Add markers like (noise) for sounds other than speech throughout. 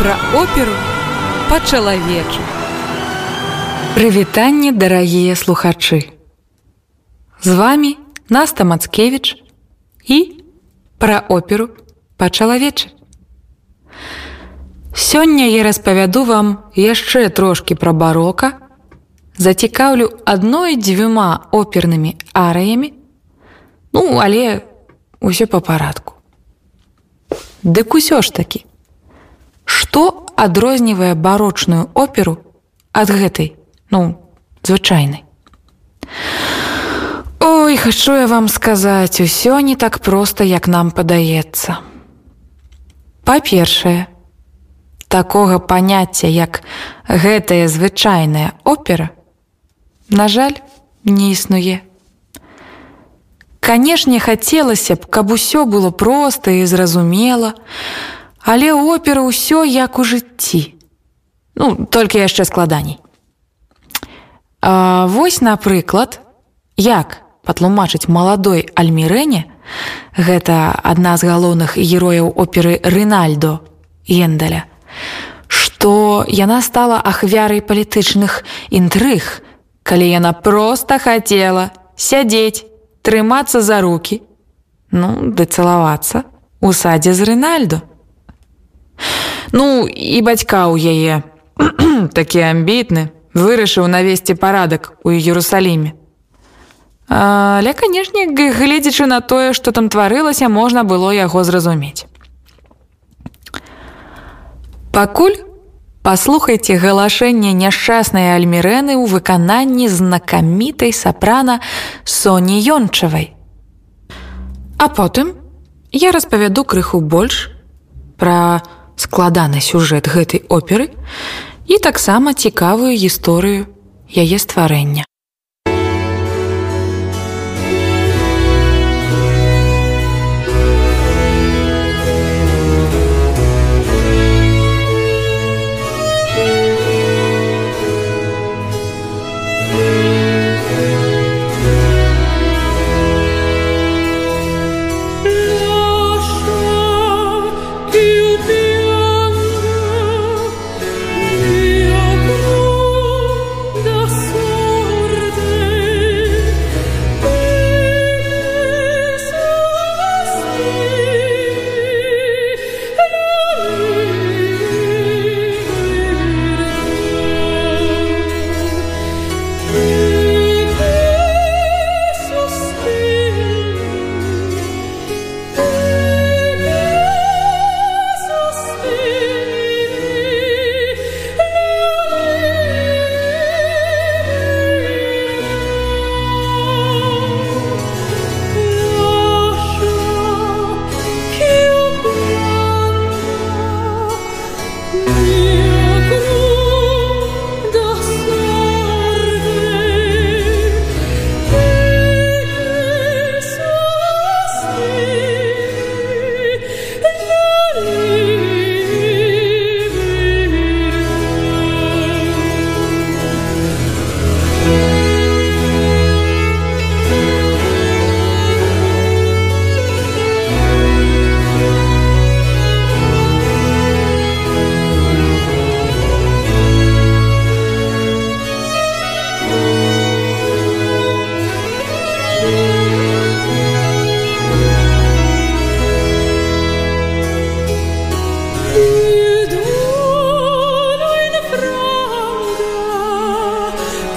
пра оперу па-чалавечу. Прывітанне, дарагія слухачы. З вами Наста Мацкевіч і пра оперу па-чалавечы. Сёння я распавяду вам яшчэ трошкі пра барока, зацікаўлю адной дзвюма опернымі арыямі, ну, але ўсё па парадку. Дык усё ж такі, Што адрознівае барочную оперу ад гэтай, ну, звычайнай. Ой, хачу я вам сказаць, усё не так проста, як нам падаецца. Па-першае, такога паняцця, як гэтая звычайная опера, на жаль, не існуе. Канешне, хацелася б, каб усё было проста і зразумела, Але опера ўсё як у жыцці. Ну, толькі яшчэ складаней. А, вось, напрыклад, як патлумачыць маладой альмірэне, гэта адна з галоўных герояў оперы Рынальдо Ендаля, што яна стала ахвярай палітычных інтрыг, калі яна проста хацела сядзець, трымацца за руки, ну, ды цалавацца у садзе з Рынальдо. Ну і бацька ў яе (clears throat) такі амбітны вырашыў навесці парадак у Ерусаліме. Але, канешне, гледзячы на тое, што там тварылася, можна было яго зразумець. Пакуль паслухайце галашэнне няшчаснай альмірэны ў выкананні знакамітай сапрана Соні Ёнчавай. А потым я распавяду крыху больш складаны сюжэт гэтай оперы і таксама цікавую гісторыю яе стварэння.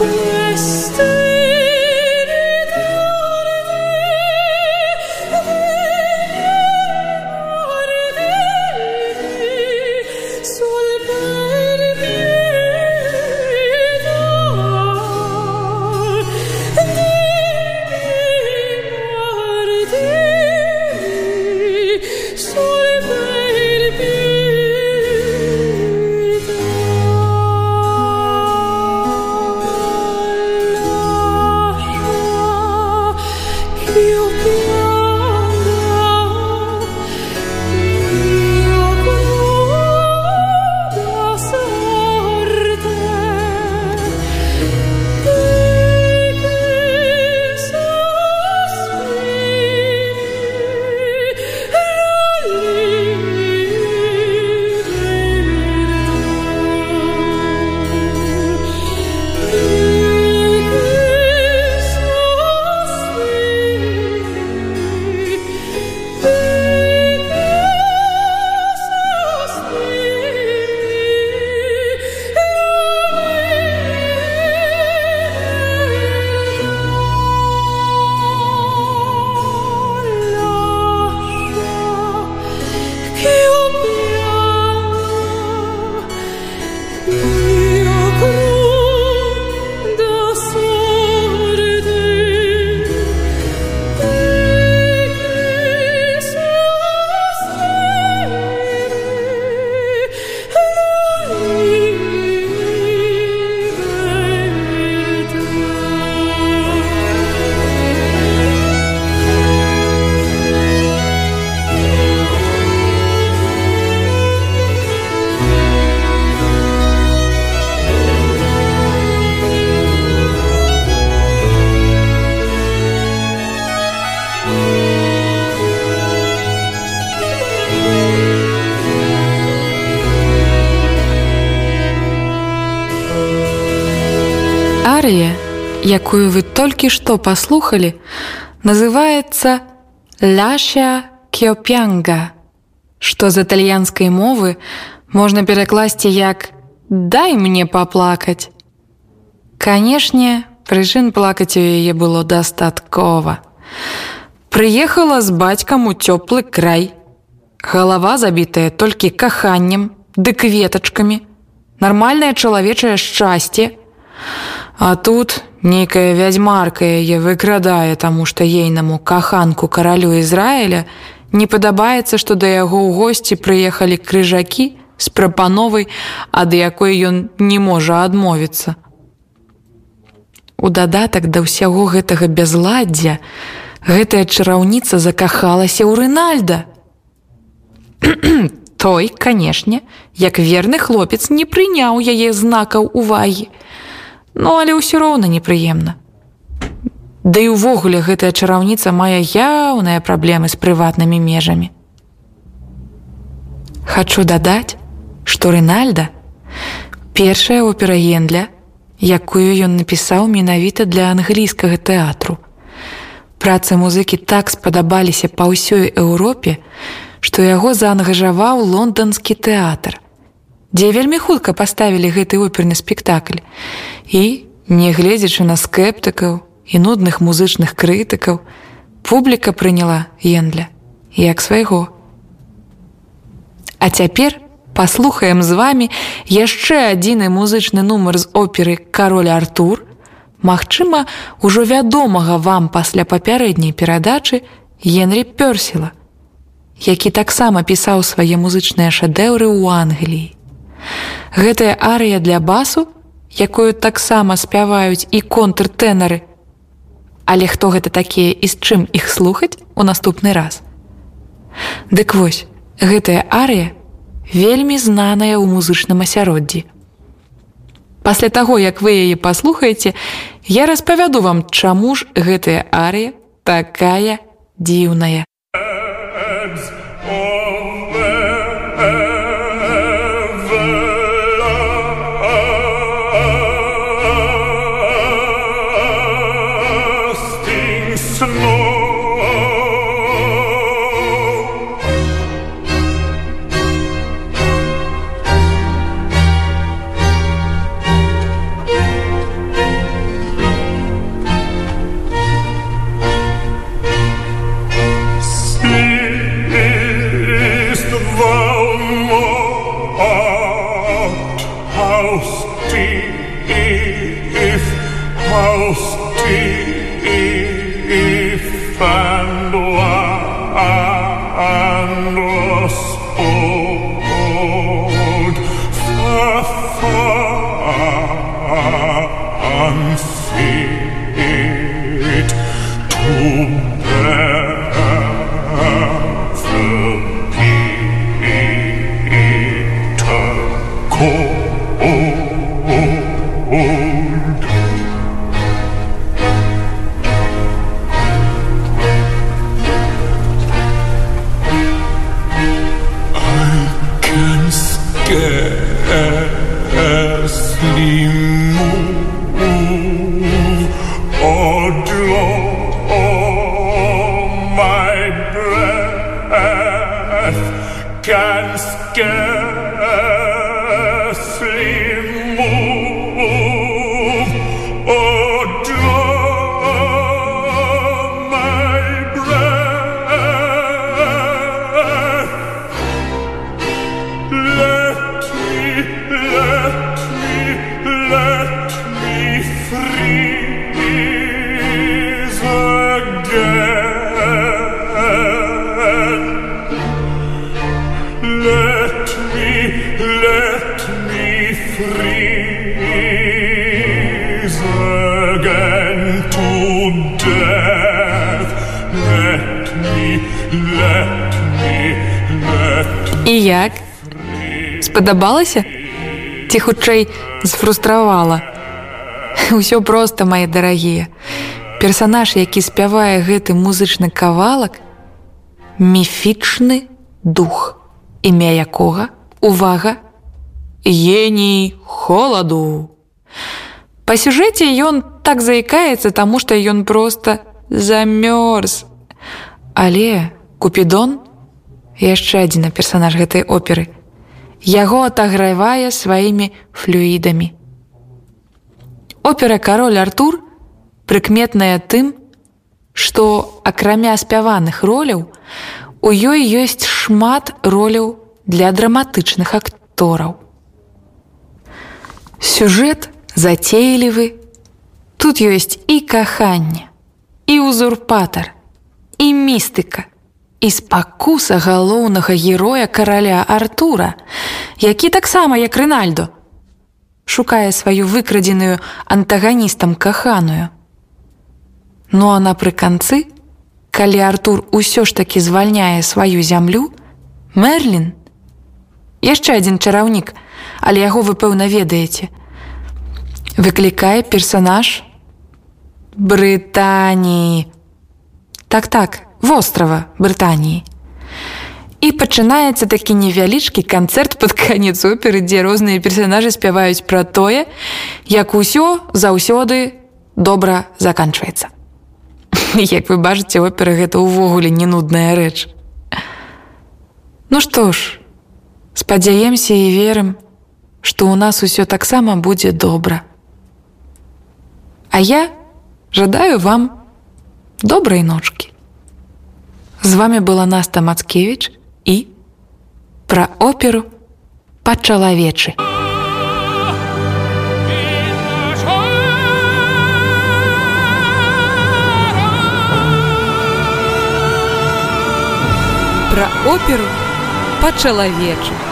away. Арія, якую вы толькі што паслухалі, называецца Ляша Кёпянга, што з італьянскай мовы можна перакласці як дай мне паплакаць. Канешне, прычын плакаць у яе было дастаткова. Прыехала з бацькам у цёплы край. Галава забітая толькі каханнем, ды кветачкамі, нармальнае чалавечае шчасце. А тут нейкая вядзьмарка яе выкрадае, таму што ейнаму каханку каралю Ізраіля не падабаецца, што да яго ў госці прыехалі крыжакі з прапановай, ад якой ён не можа адмовіцца. У дадатак да ўсяго гэтага бязладдзя, гэтая чараўніца закахалася ў Рынальда. (clears throat) Той, канешне, як верны хлопец не прыняў яе знакаў увагі. Ну, але ўсё роўна непрыемна. Да і ўвогуле гэтая чараўніца мае яўныя праблемы з прыватнымі межамі. Хачу дадаць, што Рынальда першая опера Гендля, якую ён напісаў менавіта для англійскага тэатру. Працы музыкі так спадабаліся па ўсёй Еўропе, што яго заангажаваў лонданскі тэатр, дзе вельмі хутка паставілі гэты оперны спектакль. І, нягледзячы на скептыкаў і нудных музычных крытыкаў, публіка прыняла Ендля як свайго. А цяпер паслухаем з вамі яшчэ адзіны музычны нумар з оперы кароль Артур, Магчыма, ужо вядомага вам пасля папярэдняй перадачы Генрі Пёрсела, які таксама пісаў свае музычныя шэдэўры ў Англіі. Гэтая арыя для басу, якую таксама спяваюць і контртэнары. Але хто гэта такія і з чым іх слухаць у наступны раз. Дык вось, гэтая арыя вельмі знаная ў музычным асяроддзі. Пасля таго, як вы яе паслухаеце, я распавяду вам, чаму ж гэтая арыя такая дзіўная. І як? Спадабалася ці хутчэй сфрустравала (laughs) усё просто мои дарагія персонаж які спявае гэты музычны кавалак міфічны дух. Імя якога увага геній холаду Па сюжэце ён так заікаецца, таму што ён проста замёрз. Але купідон яшчэ адзін персанаж гэтай оперы. Яго атагравае сваімі флюідамі. Опера кароль Артур прыкметная тым, што акрамя спяваных роляў у ёй ёсць шмат роляў для драматычных актораў. Сюжэт зацейлівы, тут ёсць і каханне, і узурпатар, і містыка, і спакуса галоўнага героя караля Артура, які таксама як Рнальдо, шукае сваю выкрадзеную антаганістам каханую. Ну а напрыканцы, калі Артур усё ж такі звальняе сваю зямлю, Мерлін, яшчэ адзін чараўнік, але яго вы пэўна ведаеце, выклікае персанаж Брытаніі. Так так, вострава Брытаніі. І пачынаецца такі невялічкі канцэрт пад канец оперы, дзе розныя персанажы спяваюць пра тое, як усё заўсёды добра заканчваецца. (laughs) Як вы бачыце, опера гэта ўвогуле не нудная рэч. Ну што ж, спадзяемся і верым, што ў нас усё таксама будзе добра. А я жадаю вам добрай ночкі. З вами была Наста Мацкевіч, і пра оперу па-чалавечы. Пра оперу па-чалавечы.